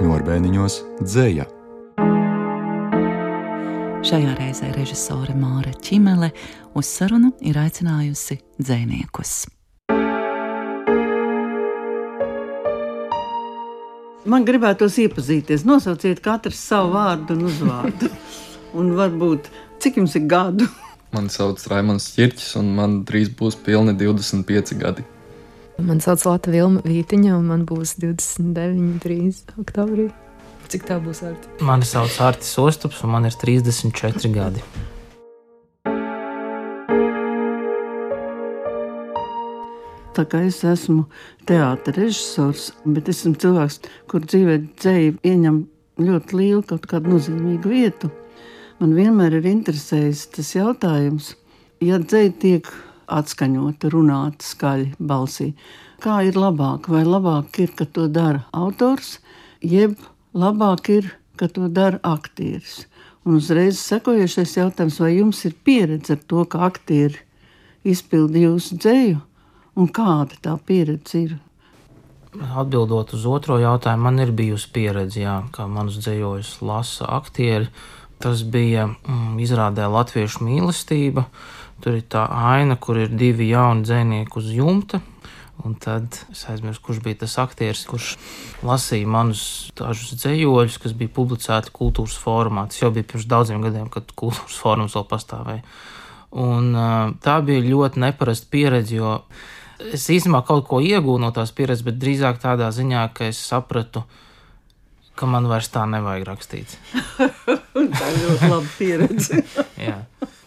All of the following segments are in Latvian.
Pēkšņi orbēniņos dzēja. Šajā reizē režisore Māra Čimele uz sarunu ir aicinājusi dzēniekus. Man gribētos iepazīties. Nosauciet katrs savu vārdu un uzvārdu. un varbūt cik jums ir gadu? Mani sauc Raimons Čirķis, un man drīz būs pilni 25 gadi. Man sauc Latvija Vilma Vītiņa, un man būs 29 drīz oktobrī. Cik tā būs vērts? Mani sauc Artis Ostups, un man ir 34 gadi. Tā kā es esmu teātris režisors, bet esmu cilvēks, kur dzīvē dzēja ieņem ļoti lielu kaut kādu nozīmīgu vietu. Man vienmēr ir interesējis tas jautājums, ja dzēja tiek atskaņota, runāta skaļi balsī, kā ir labāk? Vai labāk ir, ka to dara autors, jeb labāk ir, ka to dara aktieris. Un uzreiz sekojošais jautājums, vai jums ir pieredze ar to, ka aktieri izpilda jūsu dzēju, un kāda tā pieredze ir? Atbildot uz otro jautājumu, man ir bijusi pieredze, jā, kā manus dzējojus lasa aktieri. Tas bija mm, izrādē latviešu mīlestība. Tur ir tā aina, kur ir divi jauni dzēnieki uz jumta, Un tad es aizmirsu, kurš bija tas aktieris, kurš lasīja manus dažus dzējoļus, kas bija publicēti kultūras formā. Tas jau bija pirms daudziem gadiem, kad kultūras formas vēl pastāvēja. Un, tā bija ļoti neparasta pieredze, jo es īstenībā kaut ko iegūstu no tās pieredzes, bet drīzāk tādā ziņā, ka es sapratu, ka man vairs tā nevajag rakstīt. tā ir ļoti laba pieredze. Jā.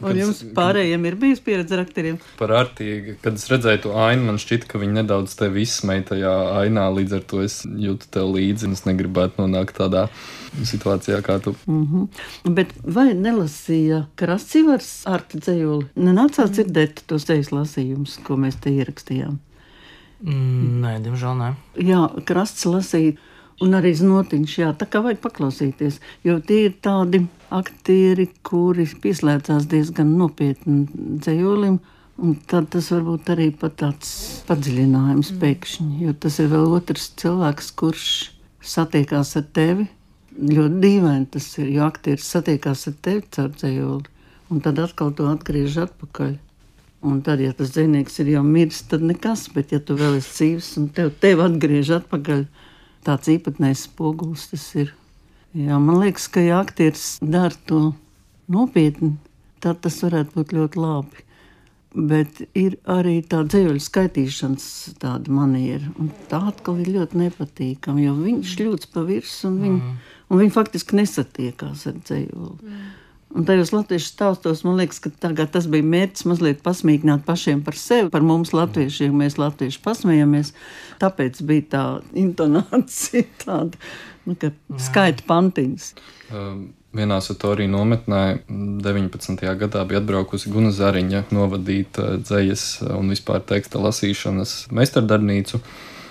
Un jums pārējiem ir bijusi pieredze ar aktieriem? Par ārtīgi, kad es redzēju to ainu, man šķita, ka viņi nedaudz tevi izsmeja tajā ainā, līdz ar to es jūtu tev līdzi, un es negribētu nonākt tādā situācijā kā tu. Mm -hmm. Bet vai nelasīja Krasīvars ar dzējoli? Nenācās dzirdēt tos dzējas lasījumus, ko mēs te ierakstījām? Mm, nē, diemžēl nē. Jā, Krasts lasīja un arī znotiņš. Jā, tā kā vajag paklausīties, jo tie ir tādi aktieri, kuri pieslēdzās diezgan nopietni dzējolim. Un tad tas var būt arī tāds padziļinājums mm. pēkšņi, jo tas ir vēl otrs cilvēks, kurš satiekās ar tevi. Ļoti dīvaini tas ir, jo aktieris satiekās ar tevi caur dzējoli, un tad atkal to atgriež atpakaļ. Un tad, ja tas dzinieks ir jau miris, tad nekas, bet ja tu vēl esi dzīves un tev, tev atgriež atpakaļ, tāds īpatnējs spogulis tas ir. Jā, man liekas, ka ja aktieris dara to nopietni, tad tas varētu būt ļoti labi. Bet ir arī tā dzīslu skaitīšanas tāda maniera. Un tā atkal ir ļoti nepatīkama, jo viņš ļūdz pa virsmu un, viņ, mm. un viņi faktiski nesatiekās ar dzīslu. Mm. Un tajos latviešu stāstos man liekas, ka tas bija mērķis mazliet pasmīknāt pašiem par sevi, par mums, latviešiem. Mēs latvieši pasmējamies, tāpēc bija tā intonācija, tāda nu, skaita pantiņas. Um, vienā satorī nometnē 19. gadā bija atbraukusi Guna Zariņa novadīt uh, dzējas un vispār teksta lasīšanas meistardarbnīcu.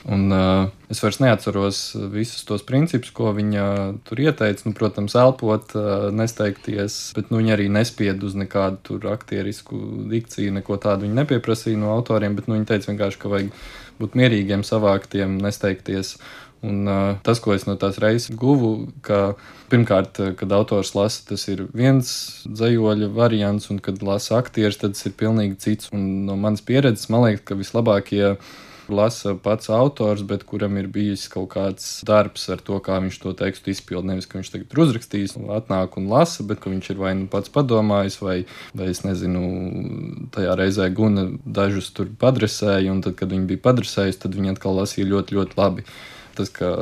Un, uh, es vairs neatceros visus tos principus, ko viņa tur ieteica. Nu, protams, elpot, uh, nesteigties, bet nu, viņa arī nespied uz nekādu aktierisku dikciju, neko tādu viņa nepieprasīja no autoriem. Bet nu, viņa teica vienkārši, ka vajag būt mierīgiem, savāktiem, nesteigties. Un, uh, tas, ko es no tās reizes guvu, ka pirmkārt, kad autors lasa, tas ir viens dzīsļa variants, un kad lasa aktieris, tad tas ir pilnīgi cits. Un no manas pieredzes man liekas, ka vislabākie. Ja lasa pats autors, bet kuram ir bijis kaut kāds darbs ar to, kā viņš to tekstu izpildīja. Nevis, ka viņš tagad ir uzrakstījis, atnāk un lasa, bet ka viņš ir vai nu pats padomājis, vai, vai es nezinu, tajā reizē guna dažus tur padresēja, un tad, kad viņi bija padresējuši, tad viņi atkal lasīja ļoti, ļoti labi. Tas, ka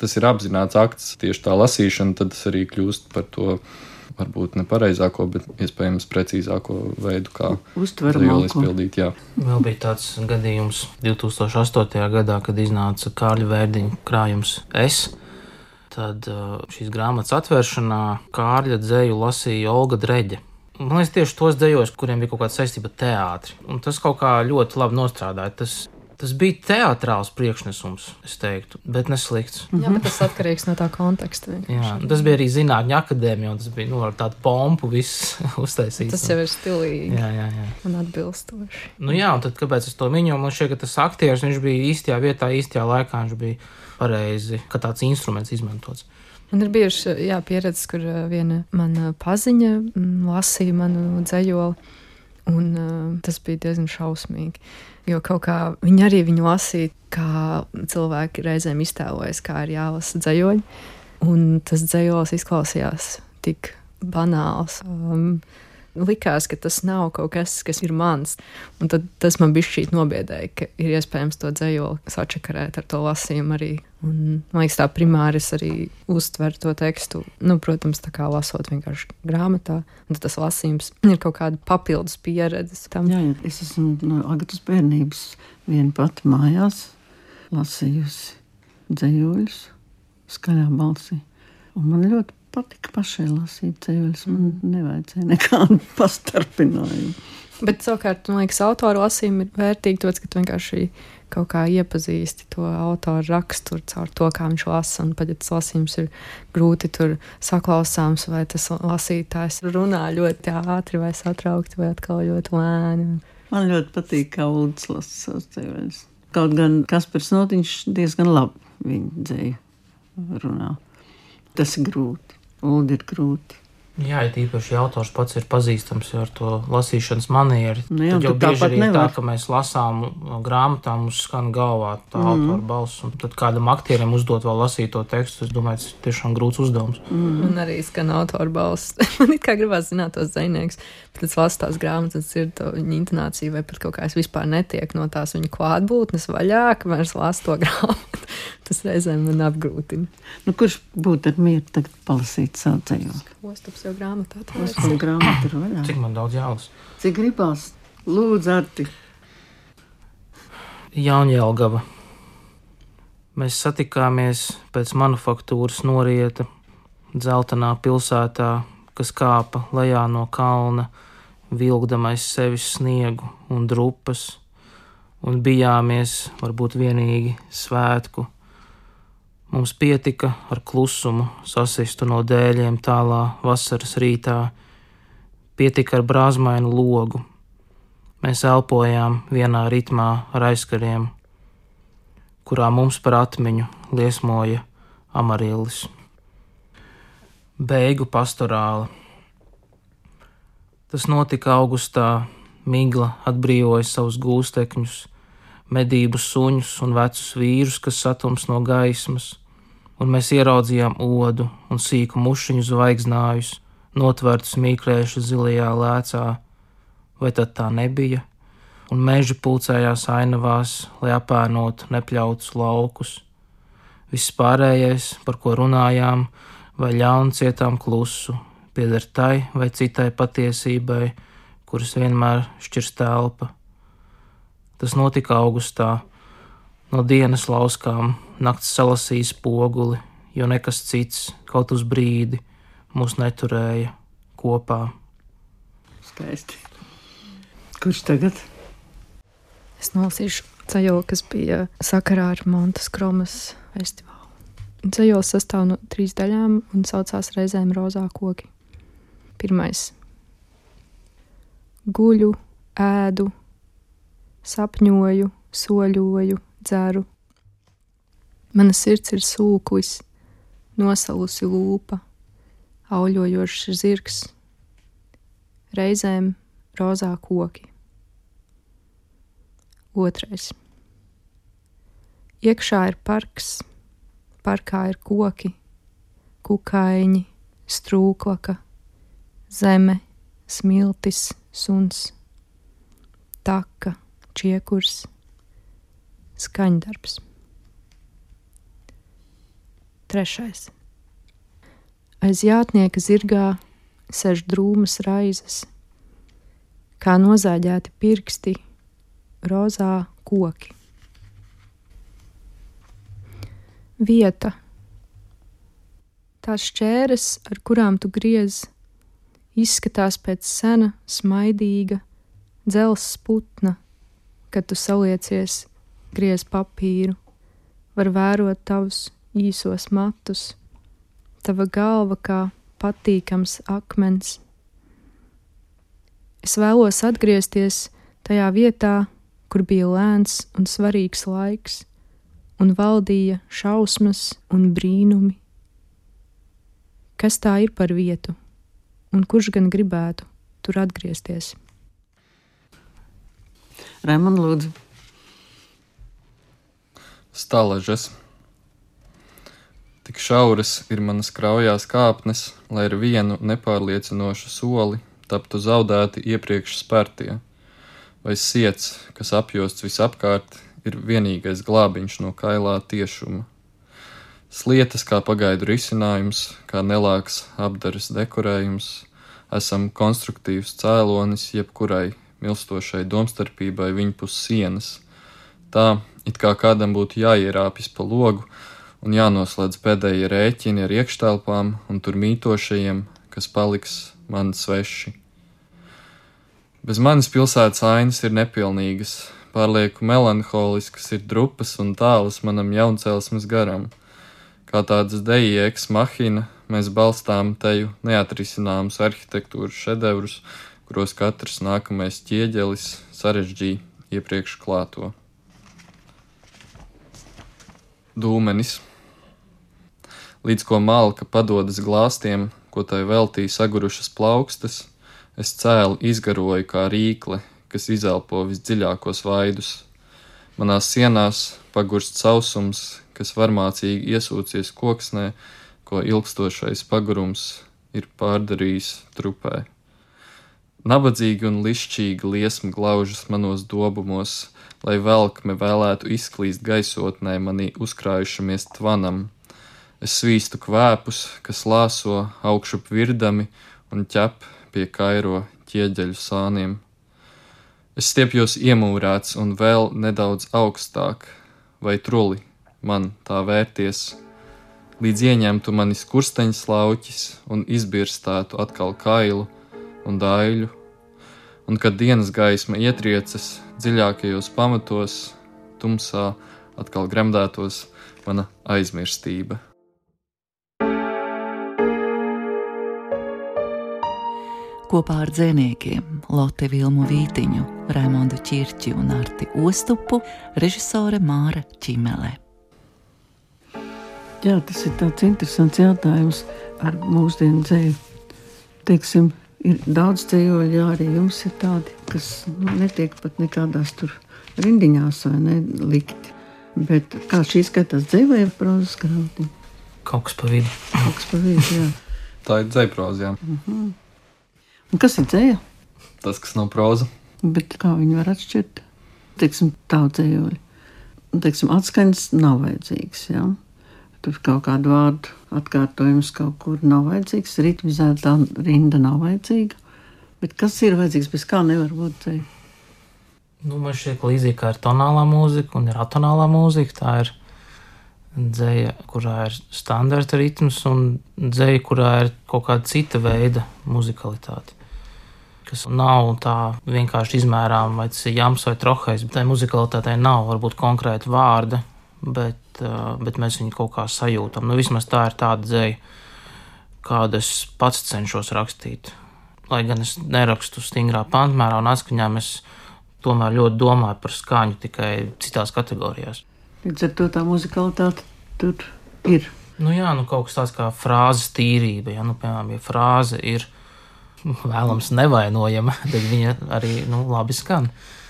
tas ir apzināts akts, tieši tā lasīšana, tad tas arī kļūst par to varbūt nepareizāko, bet iespējams precīzāko veidu, kā uztveramāko izpildīt. Jā. Vēl bija tāds gadījums 2008. gadā, kad iznāca Kārļa Vērdiņa krājums S. Tad uh, šīs grāmatas atvēršanā Kārļa dzēju lasīja Olga Dreģe. Man liekas, tieši tos dzējos, kuriem bija kaut kāda saistība ar teātri. Un tas kaut kā ļoti labi nostrādāja. Tas, Tas bija teātrāls priekšnesums, es teiktu, bet neslikts. Jā, bet tas atkarīgs no tā konteksta. Jā, tas bija arī zinātņu akadēmija, un tas bija nu, ar tādu pompu uztaisīts. Tas jau ir stilīgi Jā, jā, jā. un atbilstoši. Nu, jā, un tad kāpēc es to minu? Man šķiet, ka tas aktieris viņš bija īstajā vietā, īstajā laikā. Viņš bija pareizi, ka tāds instruments izmantots. Man ir bijuši jā, pieredzes, kur viena mana paziņa mm, lasīja manu dzējoli, un uh, tas bija diezgan šausmīgi. Jo kaut kā viņi arī viņu lasīja, kā cilvēki reizēm iztēlojas, kā ir jālasa dzējoļi. Un tas dzējolis izklausījās tik banāls. Um, likās, ka tas nav kaut kas, kas ir mans. Un tad tas man bija šķiet nobiedēja, ka ir iespējams to dzējoli sačakarēt ar to lasījumu arī. Un, man liekas, tā primāri es arī uztveru to tekstu, nu, protams, tā kā lasot vienkārši grāmatā. Un tas lasījums ir kaut kāda papildus pieredze tam. Jā, jā, es esmu no Agatas bērnības viena pati mājās lasījusi dzējoļus skaļā balsī. Un man ļoti patika pašai lasīt dzējoļus. Man nevajadzēja nekādu pastarpinājumu. Bet savukārt, man liekas, autora lasījumi ir vērtīgi, tāpēc, ka tu vienkārši kaut kā iepazīsti to autoru raksturu caur to, kā viņš lasa. Un pat ja tas lasījums ir grūti tur saklausāms, vai tas lasītājs runā ļoti ātri vai satraukti, vai atkal ļoti lēni. Man ļoti patīk, kā Ulrichs lasa savus dzējoļus. Kaut gan Kaspars Notiņš diezgan labi viņa dzēju runā. Tas ir grūti. Uldi ir grūti. Jā, ja īpaši ja autors pats ir pazīstams ar to lasīšanas manieru. Nu jā, tad jau bieži tāpat arī ir tā, nevar. ka mēs lasām no grāmatām, mums skan galvā tā mm. Autora balss. Un tad kādam aktierim uzdot vēl lasīt to tekstu, es domāju, tas ir tiešām grūts uzdevums. Mm. Un arī skan autora balss. Man it kā gribās zināt tos zinājums, bet es lasu tās grāmatas, ir to viņa intonācija, vai pat kaut kā es vispār netiek no tās viņa klātbūtnes vaļā, kamēr es lasu to grāmatu. Tas reizēm man apgrūtina. Nu, kurš būtu ar mieru tagad palasīt savu dzējoļu? Jau grāmatā. tā Tas ir. ir vaļā. Cik man daudz jālasa? Cik gribās? Lūdzu, Arti. Jaunjēlgava. Mēs satikāmies pēc manufaktūras norieta dzeltenā pilsētā, kas kāpa lejā no kalna, vilkdamais sevis sniegu un drupas, un bijāmies varbūt vienīgi svētku. Mums pietika ar klusumu sasistu no dēļiem tālā vasaras rītā, pietika ar brāzmainu logu. Mēs elpojām vienā ritmā ar aizkariem, kurā mums par atmiņu liesmoja amarillis. Beigu pastorāla. Tas notika augustā, migla atbrīvoja savus gūstekņus, medību suņus un vecus vīrus, kas satums no gaismas, un mēs ieraudzījām odu un sīku mušiņu zvaigznājus, notvērtus mīklējuši zilajā lēcā, vai tad tā nebija? Un meži pulcējās ainavās, lai apēnotu nepļautus laukus. Viss pārējais, par ko runājām, vai ļaunu cietām klusu, pieder tai vai citai patiesībai, kuras vienmēr šķirs telpa. Tas notika augustā. No dienas lauskām nakts salasīja spoguli, jo nekas cits, kaut uz brīdi, mūs neturēja kopā. Skaisti. Kurš tagad? Es nolasīšu ceļu, kas bija sakarā ar Montes Kromas festivālu. Ceļos sastāv no trīs daļām un saucās reizēm rozā koki. Pirmais - guļu, ēdu, sapņoju, soļoju, dzeru. Mana sirds ir sūklis, nosalusi lūpa, auļojošs zirgs, reizēm rozā koki. Otrais. Iekšā ir parks, parkā ir koki, kukaiņi, strūklaka, zeme, smiltis, suns, taka, čiekurs, skaņdarbs. Trešais. Aiz jātnieka zirgā sēž drūmas raizes, kā nozāģēti pirksti, rozā koki. Vieta. Tās šķēres, ar kurām tu griez, izskatās pēc sena, smaidīga, dzelzs putna, kad tu saliecies griez papīru, var vērot tavus īsos matus, tava galva kā patīkams akmens. Es vēlos atgriezties tajā vietā, kur bija lēns un svarīgs laiks, un valdīja šausmas un brīnumi. Kas tā ir par vietu, un kurš gan gribētu tur atgriezties? Rēmon, lūdzu. Stalažas. Tik šauras ir manas kraujās kāpnes, lai ar vienu nepārliecinošu soli taptu zaudēti iepriekš spērtie, vai siets, kas apjosts visapkārt, ir vienīgais glābiņš no kailā tiešuma. Slietas kā pagaidu risinājums, kā nelāks apdares dekorējums, esam konstruktīvs cēlonis jebkurai milstošai domstarpībai viņpus sienas. Tā, it kā kādam būtu jāierāpjas pa logu un jānoslēdz pēdējie rēķini ar iekštelpām un tur mītošajiem, kas paliks man sveši. Bez manis pilsētas ainas ir nepilnīgas, pārlieku melanholiskas ir drupas un tālas manam jauncēlesmes garam. Kā tādas dejiekas mahina, mēs balstām teju neatrisināmus arhitektūras šedevrus, kuros katrs nākamais ķieģelis sarežģīja iepriekš klāto. Dūmenis. Līdz ko malka padodas glāstiem, ko tai veltīja sagurušas plaukstas, es cēlu izgaroju kā rīkle, kas izelpo visdziļākos vaidus. Manās sienās pagurst sausums, kas varmācīgi iesūcies koksnē, ko ilgstošais pagurums ir pārdarījis trupē. Nabadzīgi un lišķīgi liesma glaužas manos dobumos, lai velkme vēlētu izklīst gaisotnē manī uzkrājušamies tvanam. Es svīstu kvēpus, kas lāso augšup virdami un ķep pie kairo ķieģeļu sāniem. Es stiepjos iemūrēts un vēl nedaudz augstāk, vai truli man tā vērties, līdz ieņemtu manis kursteņas lauķis un izbirstētu atkal kailu un daiļu, un kad dienas gaisma ietriecas dziļākajos pamatos, tumsā atkal gremdētos mana aizmirstība. Kopā ar dziniekiem Lotte Vilmu Vītiņu, Raimondu Čirķi un Arti Ostupu režisore Māra Čimele. Jā, tas ir tāds interesants jautājums ar mūsdienu dzēju. Teiksim, Ir daudz ceļoļu, arī jums ir tādi, kas nu, netiek pat nekādās tur rindiņās vai ne likti. Bet kā šī skatās dzīvē, ir prozas grāmatiņa? Kaut kas pa vidu. Kaut kas pa vidu, jā. Tā ir dzēproza, jā. Uh -huh. Un kas ir dzēja? Tas, kas nav proza. Bet kā viņi var atšķirt? Teiksim, tā dzējoļi. Teiksim, atskaņas nav vajadzīgs, jā. Tur kaut kādu vārdu atkārtojums kaut kur nav vajadzīgs, ritmizēta rinda nav vajadzīga. Bet kas ir vajadzīgs, bez kā nevar būt dzēja? Nu, man šķiet, ka līdzīgi kā ir tonālā mūzika un ir atonālā mūzika, tā ir dzēja, kurā ir standarta ritms un dzēja, kurā ir kaut kāda cita veida muzikalitāte. Kas nav tā vienkārši izmērām, vai tas ir jams vai trohais, bet tai muzikalitātei nav varbūt konkrēta vārda, bet bet, mēs viņu kaut kā sajūtam. Nu, vismaz tā ir tāda dzēja, kādu es pats cenšos rakstīt. Lai gan es nerakstu stingrā pantmērā un atskaņā, es tomēr ļoti domāju par skaņu tikai citās kategorijās. Līdz ar to tā muzikalitāte tur ir. Nu jā, nu kaut kas tāds kā frāzes tīrība. Ja, nu, piemēram, ja frāze ir vēlams nevainojama, tad viņa arī nu, labi skan. Uh,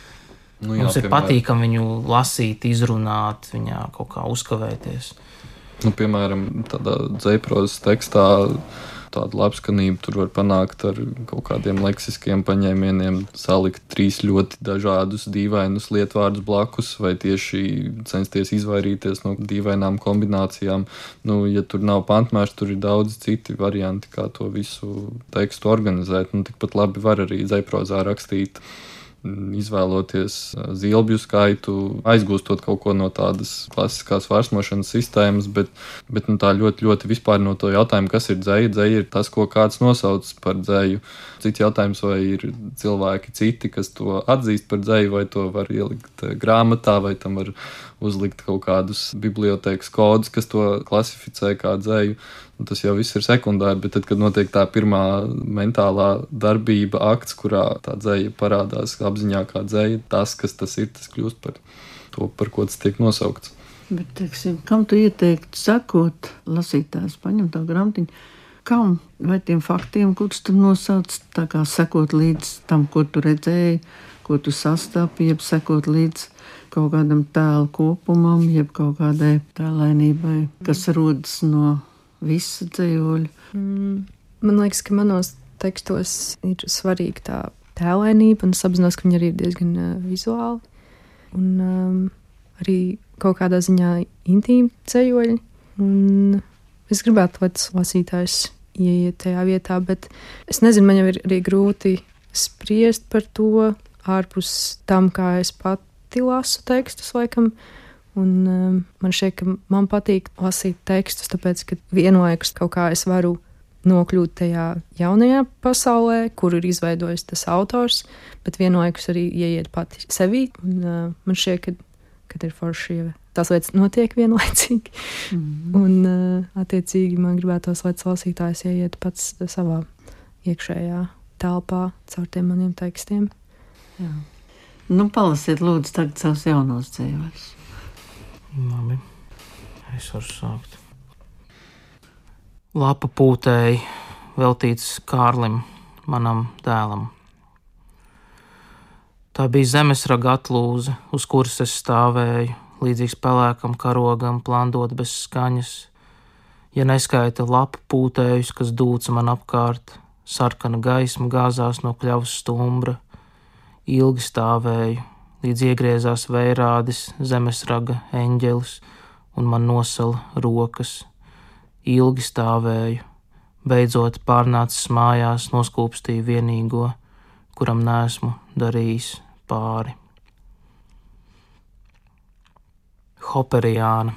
Nu, jā, Mums ir piemēram, patīkami viņu lasīt, izrunāt, viņā kaut kā uzkavēties. Nu, piemēram, tādā dzēprozes tekstā tādu labskanību tur var panākt ar kaut kādiem leksiskiem paņēmieniem, salikt trīs ļoti dažādus, dīvainus lietvārdus blakus, vai tieši censties izvairīties no dīvainām kombinācijām. Nu, ja tur nav pantmērs, tur ir daudz citi varianti, kā to visu tekstu organizēt. Nu, tikpat labi var arī dzēprozā rakstīt izvēloties zilbju skaitu, aizgūstot kaut ko no tādas klasiskās vārsmošanas sistēmas, bet, bet nu, tā ļoti, ļoti vispār no to jautājumu, kas ir dzēja. Dzēja ir tas, ko kāds nosauc par dzēju. Cits jautājums, vai ir cilvēki citi, kas to atzīst par dzēju, vai to var ielikt grāmatā, vai tam var uzlikt kaut kādus bibliotekas kodus, kas to klasificē kā dzēju. Tas jau viss ir sekundāri, bet tad, kad notiek tā pirmā mentālā darbība, akts, kurā tā dzēja parādās apziņā kā dzēja, tas, kas tas ir, tas kļūst par to, par ko tas tiek nosaukts. Bet, teiksim, kam tu ieteiktu sekot, lasītājs paņem tā grāmatiņu, kam? Vai tiem faktiem, kurus tu nosauc, tā kā sekot līdz tam, ko tu redzēji, ko tu sastāpi, jeb sekot līdz kaut kādam tēlu kopumam, jeb kaut kādai tēlainībai, kas rodas no visa dzējoļa. Mm, man liekas, ka manos tekstos ir svarīga tā tēlainība, un es apzinos, ka viņi arī ir diezgan uh, vizuāli. Un um, arī kaut kādā ziņā intīmi ceļoļi. Un es gribētu, lai tas lasītājs ieiet tajā vietā, bet es nezinu, man jau ir arī grūti spriest par to ārpus tam, kā es pati lasu tekstus, laikam. Un, um, man šķiet, ka man patīk lasīt tekstus, tāpēc, ka vienlaikus kaut kā es varu nokļūt tajā jaunajā pasaulē, kur ir izveidojis tas autors, bet vienlaikus arī ieiet pati sevī. Un, uh, man šķiet, ka, kad ir forši, ja tās lietas notiek vienlaicīgi. Mm -hmm. Un, uh, attiecīgi, man gribētos, lai lasītājs ieiet pats savā iekšējā telpā caur tiem maniem tekstiem. Jā. Nu, palasiet, lūdzu, tagad savus jaunos dzīvības. Labi, es varu sākt. Lapa pūtēji veltīts Kārlim, manam dēlam. Tā bija zemesraga atlūze, uz kuras es stāvēju, līdzīgs pelēkam karogam, plandot bez skaņas. Ja neskaita lapu pūtējus, kas dūca man apkārt, sarkana gaisma gāzās no kļavas stumbra, ilgi stāvēju, līdz iegriezās vērādis, zemesraga eņģelis un man nosala rokas. Ilgi stāvēju, beidzot pārnācis mājās, noskūpstīju vienīgo, kuram nesmu darījis pāri. Hoperijāna,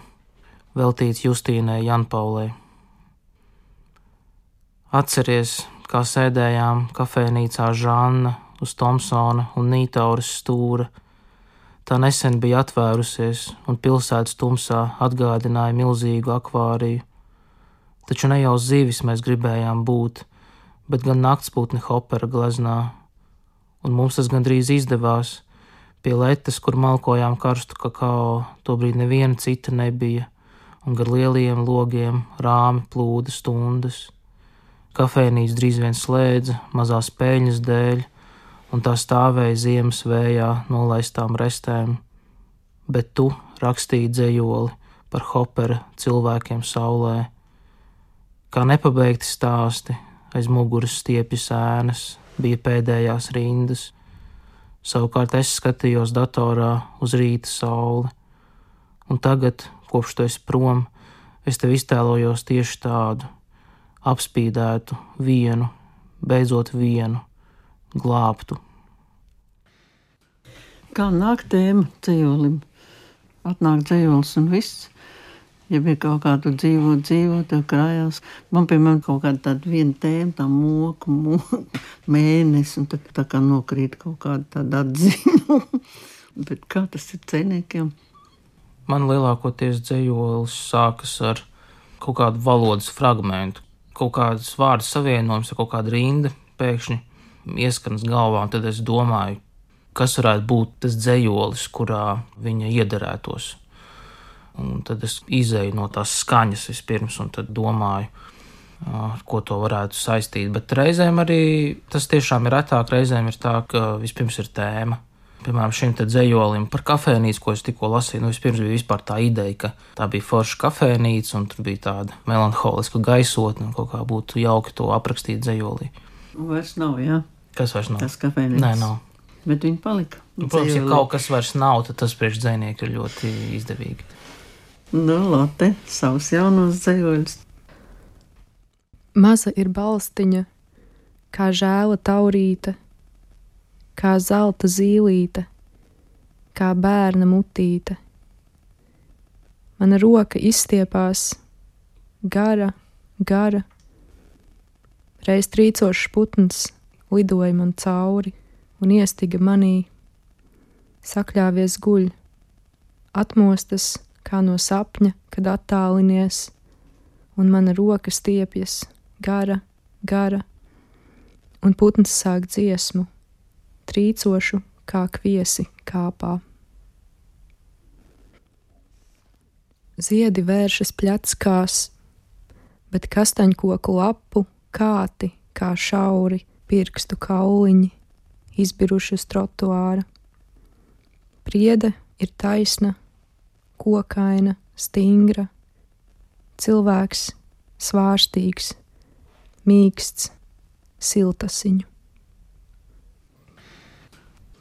veltīts Justīnai Janpaulē. Atceries, kā sēdējām kafejnīcā Žanna uz Tomsona un Nītauras stūra, Tā nesen bija atvērusies, un pilsētas tumsā atgādināja milzīgu akvāriju. Taču ne jau zivis mēs gribējām būt, bet gan naktspūtni hopera gleznā, un mums tas gandrīz izdevās. Pie letes, kur malkojām karstu kakao, tobrīd neviena cita nebija, un gar lieliem logiem rāmi plūda stundas. Kafejnīca drīz vien slēdza, mazās peļņas dēļ, un tā stāvēja ziemas vējā nolaistām restēm, bet tu rakstīji dzējoli par hopera cilvēkiem saulē. Kā nepabeigti stāsti, aiz muguras stiepjas ēnas, bija pēdējās rindas. Savukārt es skatījos datorā uz rīta sauli, un tagad, kopš tu esi prom, es tev iztēlojos tieši tādu, apspīdētu vienu, beidzot vienu, glābtu. Kā nāk tēma ceļolim? Atnāk dzējols un viss. Ja bija kaut kāda dzīvo, dzīvo, tad krājās. Man, piemēram, kaut kāda tāda viena tēma, tā moka, moka mēnesis, un tad tā kā nokrīt kaut kāda tāda atziņa. Bet kā tas ir ceniekiem? Man lielākoties dzējolis sākas ar kaut kādu valodas fragmentu, kaut kādas vārdu savienojums kaut kādu rindu pēkšņi ieskanas galvā, tad es domāju, kas varētu būt tas dzējolis, kurā viņa iederētos. Un tad es izēju no tās skaņas vispirms, un tad domāju, ar ko to varētu saistīt. Bet reizēm arī tas tiešām ir retāk. Reizēm ir tā, ka vispirms ir tēma. Piemēram, šim te dzējolim par kafejnīcu, ko es tikko lasīju. Nu, vispirms bija tā ideja, ka tā bija forša kafejnīca, un tur bija tāda melanholiska gaisotne, un kaut kā būtu jauki to aprakstīt dzējolī. Vairs nav, jā. Kas vairs nav? Tas kafejnīcas. Nē, nav. Bet viņi palika. Nu, protams, ja kaut kas vairs nav, tad tas priekš dzēnieku ir ļoti izdevīgi. Nu, Lotte, savus jaunos dzējoļus. Maza ir balstiņa, kā žēla taurīte, kā zelta zīlīte, kā bērna mutīte. Mana roka izstiepās, gara, gara, reiz trīcošs putns lidoja man cauri un iestiga manī, sakļāvies guļ, atmostas kā no sapņa, kad attālinies, un mana roka stiepjas gara, gara, un putns sāk dziesmu, trīcošu kā kviesi kāpā. Ziedi vēršas pļatskās, bet kastaņkoku lapu kāti kā šauri pirkstu kauliņi izbiruši uz trotuāra. Priede ir taisna, kokaina, stingra, cilvēks svārstīgs, mīksts, siltasiņu.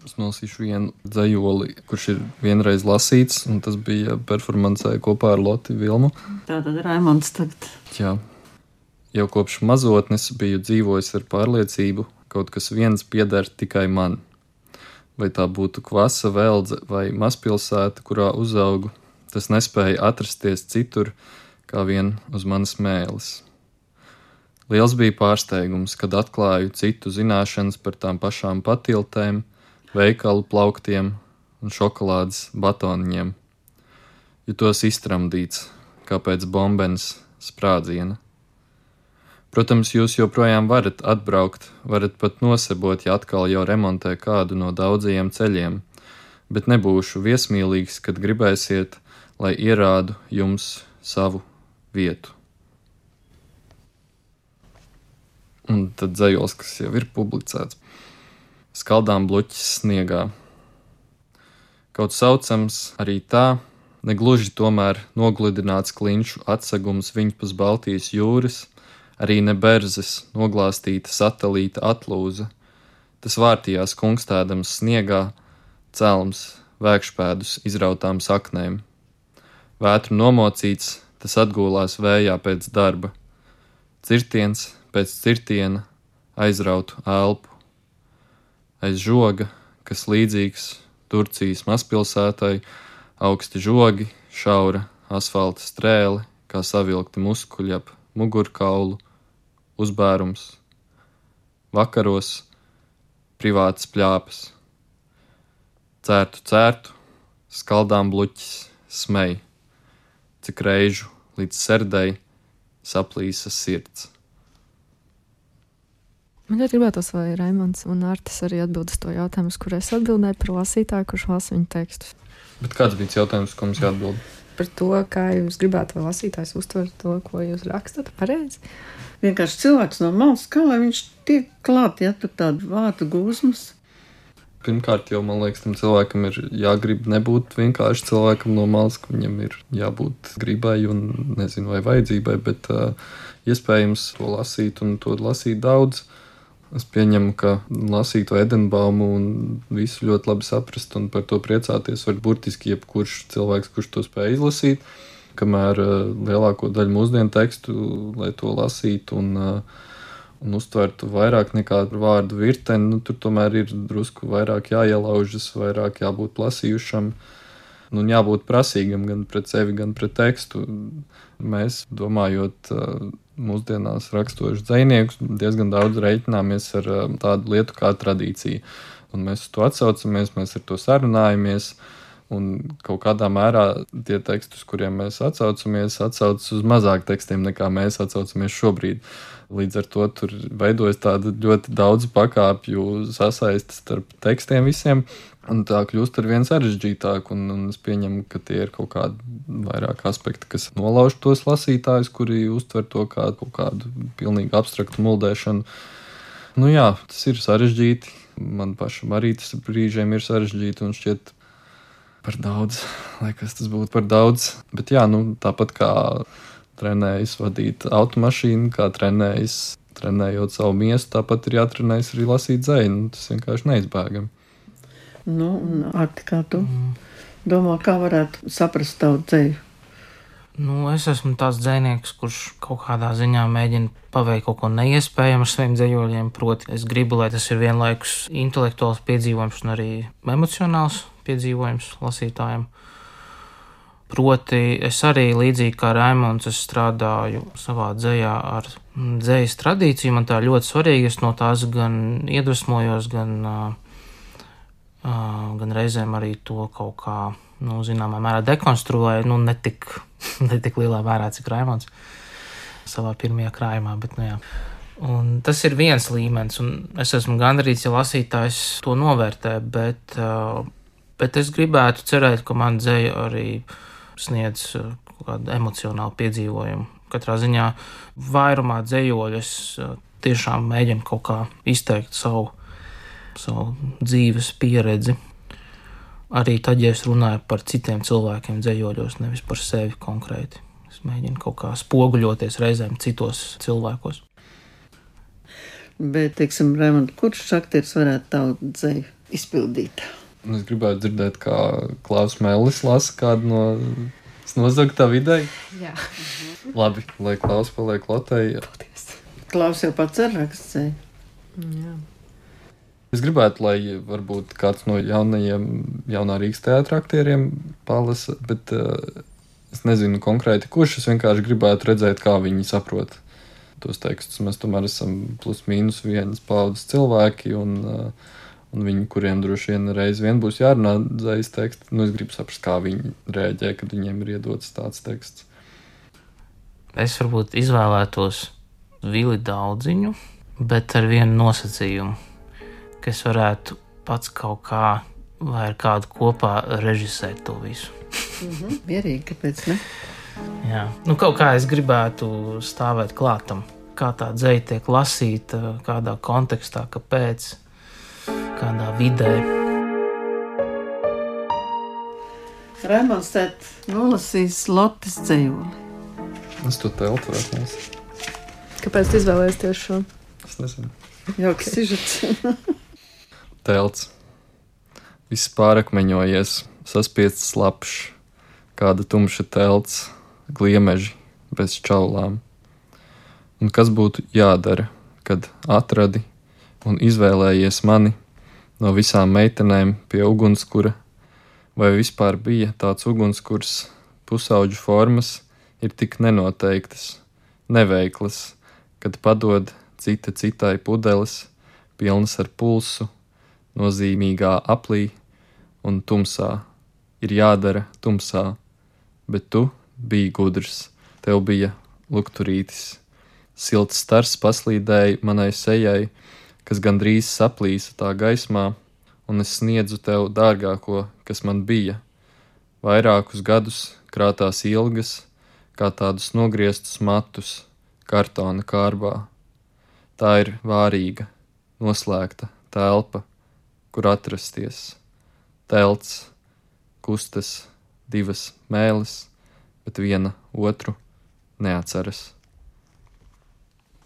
Es nolasīšu vienu dzējoli, kurš ir vienreiz lasīts, un tas bija performancē kopā ar Lotiju Vilmu. Tā tad Raimons tagad. Jā. Jau kopš mazotnes biju dzīvojis ar pārliecību, ka kaut kas viens pieder tikai man. Vai tā būtu kvasa veldze vai mazpilsēta, kurā uzaugu, tas nespēja atrasties citur, kā vien uz manas mēlis. Liels bija pārsteigums, kad atklāju citu zināšanas par tām pašām patiltēm, veikalu plauktiem un šokolādes batoniņiem. Jutos iztramdīts, kā pēc bombenes sprādziena. Protams, jūs joprojām varat atbraukt, varat pat nosebot, ja atkal jau remontē kādu no daudzajiem ceļiem, bet nebūšu viesmīlīgs, kad gribēsiet, lai ierādu jums savu vietu. Un tad dzējos, kas jau ir publicēts. Skaldām bluķis sniegā. Kaut saucams arī tā, negluži tomēr nogludināts klinšu atsegums viņpus Baltijas jūras, arī ne berzes noglāstīta satelīta atlūza. Tas vārtījās kungstādams sniegā, celms, vēkšpēdus izrautām saknēm. Vētru nomocīts, tas atgūlās vējā pēc darba. Cirtiens pēc cirtiena aizrautu elpu. Aiz žoga, kas līdzīgs Turcijas mazpilsētai, augsti žogi, šaura asfalta strēle, kā savilkti muskuļi ap mugurkaulu, uzbērums, vakaros privātas plāpas, cērtu cērtu, skaldām bluķis, smēj, cik reižu līdz serdei saplīsa sirds. Man ļoti gribētos, lai Raimons un Artis arī atbild uz to jautājumu, uz kuru es atbildēju par lasītāju, kurš lasa viņa tekstus. Bet kāds bija tas jautājums, ko mums jāatbild? Par to, kā jūs gribētu, lai lasītājs uztver to, ko jūs rakstat, pareizi. Vienkārši cilvēks no malas, kā lai viņš tiek klāt, ja tur tādu vārtu gūzmas. Pirmkārt, jau man liekas, tam cilvēkam ir jāgrib nebūt vienkārši cilvēkam no malas, ka viņam ir jābūt gribai un nezinu, vai vajadzībai, bet uh, iespējams to lasīt un to lasīt daudz. Es pieņemu, ka lasīt Edenbaumu un visu ļoti labi saprast un par to priecāties var burtiski jebkurš cilvēks, kurš to spēj izlasīt. Kamēr uh, lielāko daļu mūsdienu tekstu, lai to lasītu un, uh, un uztvertu vairāk nekā vārdu virteni, nu, tur tomēr ir drusku vairāk jāielaužas, vairāk jābūt lasījušam. Nu, jābūt prasīgam gan pret sevi, gan pret tekstu. Mēs domājot, uh, mūsdienās raksturošs dzinieks, diezgan daudz reiķināmies ar um, tādu lietu kā tradīcija. Un mēs to atsaucamies, mēs ar to sarunājamies. Un kaut kādā mērā tie teksti, uz kuriem mēs atsaucamies, atsaucas uz mazāk tekstiem nekā mēs atsaucamies šobrīd. Līdz ar to tur veidojas tāda ļoti daudz pakāpju sasaiste starp tekstiem visiem. Un tā kļūst ar vien sarežģītāk, un, un es pieņemu, ka tie ir kaut kādi vairāk aspekti, kas nolauž tos lasītājus, kuri uztver to kā kaut kādu pilnīgi abstraktu muldēšanu. Nu jā, tas ir sarežģīti. Man pašam arī tas brīžiem ir sarežģīti un šķiet par daudz, lai kas tas būtu par daudz. Bet jā, nu, tāpat kā trenējas vadīt automašīnu, kā trenējas trenējot savu miestu, tāpat ir jātrenējas arī lasīt dzēju. Nu, tas vienkārši neizbēgami. Nu, un Arti, kā tu mm. domā, kā varētu saprast tavu dzēju? Nu, es esmu tāds dzinieks, kurš kaut kādā ziņā mēģina paveikt kaut ko neiespējamu ar saviem dzējoļiem. Proti, es gribu, lai tas ir vienlaikus intelektuāls piedzīvojums un arī emocionāls piedzīvojums lasītājiem. Proti, es arī līdzīgi kā Raimons, strādāju savā dzējā ar dzējas tradīciju. Man tā ļoti svarīgi. Es no tās gan iedvesmojos, gan, uh, gan reizēm arī to kaut kā nu, zināmā mērā dekonstruēja, nu, ne tik, ne tik lielā mērā, cik Raimons savā pirmajā krājumā. Bet, nu, jā. un tas ir viens līmenis, un es esmu gandrīz, ja lasītājs to novērtē, bet, bet es gribētu cerēt, ka man dzēja arī sniedz uh, kādu emocionālu piedzīvojumu. Katrā ziņā vairumā uh, tiešām mēģinu kaut kā izteikt savu, savu dzīves pieredzi arī tad, ja es runāju par citiem cilvēkiem dzējoļos, nevis par sevi konkrēti. Es mēģinu kaut kā spoguļoties reizēm citos cilvēkos. Bet, teiksim, Raimond, kurš aktieris varētu tavu dzēju izpildīt? Es gribētu dzirdēt, kā Klaus Mēlis lasa kādu no nozagtā vidē. Jā. Labi, lai Klaus paliek Latvijā. Klaus jau pats ir rakstījis. Jā. Es gribētu, lai varbūt kāds no jaunajiem, jaunā Rīgas teātra aktieriem palasa, bet uh, es nezinu konkrēti, kurš es vienkārši gribētu redzēt, kā viņi saprot tos tekstus. Mēs tomēr esam plus mīnus vienas paudzes cilvēki, un, uh, un viņi, kuriem droši vien reiz vien būs jārunā dzējas teksts, nu es gribu saprast, kā viņi rēģē, kad viņiem ir iedots tāds teksts. Es varbūt izvēlētos Vili Daudziņu, bet ar vienu nosacījumu ka es varētu pats kaut kā vai ar kādu kopā režisēt to visu. Mm -hmm. Mierīgi, kāpēc ne? Jā, nu kaut kā es gribētu stāvēt klātam, kā tā dzēja tiek lasīta, kādā kontekstā, kāpēc, kādā vidē. Rēmons tēt nolasīs Lotis dzējoli. Es to teltu varētu nosīt. Kāpēc tu izvēlējies tieši šo? Es nezinu. Jauks sižets. telts. Viss pārakmeņojies, saspiests slapjš, kāda tumša telts, gliemeži bez čaulām. Un kas būtu jādara, kad atradi un izvēlējies mani no visām meitenēm pie ugunskura, vai vispār bija tāds ugunskurs, pusauģu formas ir tik nenoteiktas, neveiklas, kad padod cita citai pudeles, pilnas ar pulsu, nozīmīgā aplī un tumsā. Ir jādara tumsā, bet tu biji gudrs, tev bija lukturītis. Silts stars paslīdēja manai sejai, kas gandrīz saplīsa tā gaismā, un es sniedzu tev dārgāko, kas man bija. Vairākus gadus krātās ilgas, kā tādus nogrieztus matus, kartona kārbā. Tā ir vārīga, noslēgta telpa kur atrasties. Telts, kustas, divas mēlis, bet viena otru neatceras.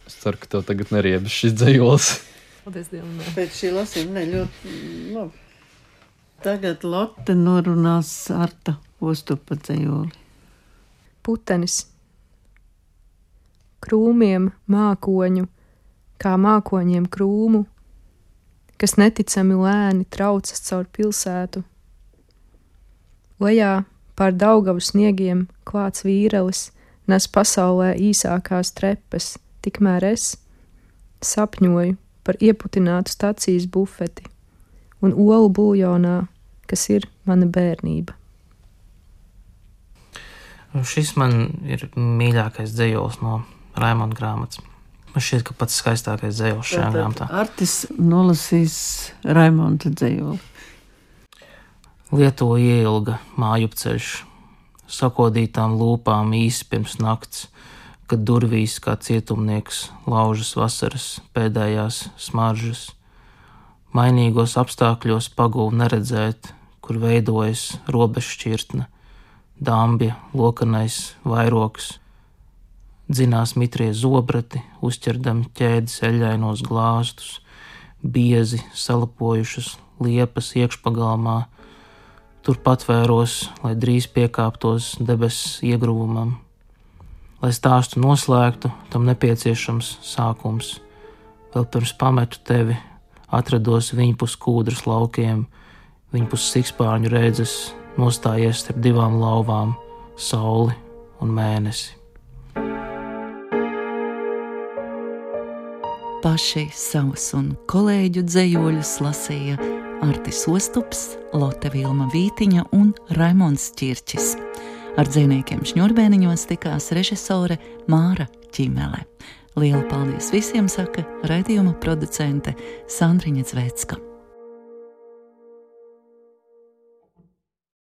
Es ceru, ka tev tagad neriebas šis dzējols. Paldies Dievam. Pēc šī lasījuma ne ļoti labi. Tagad Lotte norunās Arta Ostupa dzējoli. Putenis. Krūmiem mākoņu, kā mākoņiem krūmu, kas neticami lēni traucas caur pilsētu. Lejā pār Daugavu sniegiem klāts vīrelis nes pasaulē īsākās trepes, tikmēr es sapņoju par ieputinātu stacijas bufeti un olu buljonā, kas ir mana bērnība. Šis man ir mīļākais dzējos no Raimonda grāmatas. Man šķiet, ka pats skaistākais dzējos šajā grāmatā. Artis nolasīs Raimonda dzējoli. Lieto ielga māju ceļš, sakodītām lūpām īsi pirms nakts, kad durvīs kā cietumnieks laužas vasaras pēdējās smaržas. Mainīgos apstākļos pagūvu neredzēt, kur veidojas robežšķirtne, dāmbja, lokanais vairoks dzinās mitrie zobrati, uzķerdami ķēdes eļainos glāstus, biezi salapojušas liepas iekšpagalmā, tur patvēros, lai drīz piekāptos debesu iegrūmam. Lai stāstu noslēgtu, tam nepieciešams sākums. Vēl pirms pametu tevi, atrados viņpus kūdras laukiem, viņpus sikspārņu redzes, nostājies starp divām lauvām - sauli un mēnesi. Paši savus un kolēģu dzējoļus lasīja Artis Ostups, Lotte Vilma Vītiņa un Raimons Čirčis. Ar dzīvniekiem šņurbēniņos tikās režisore Māra Čimele. Lielu paldies visiem, saka raidījuma producente Sandriņa Zvecka.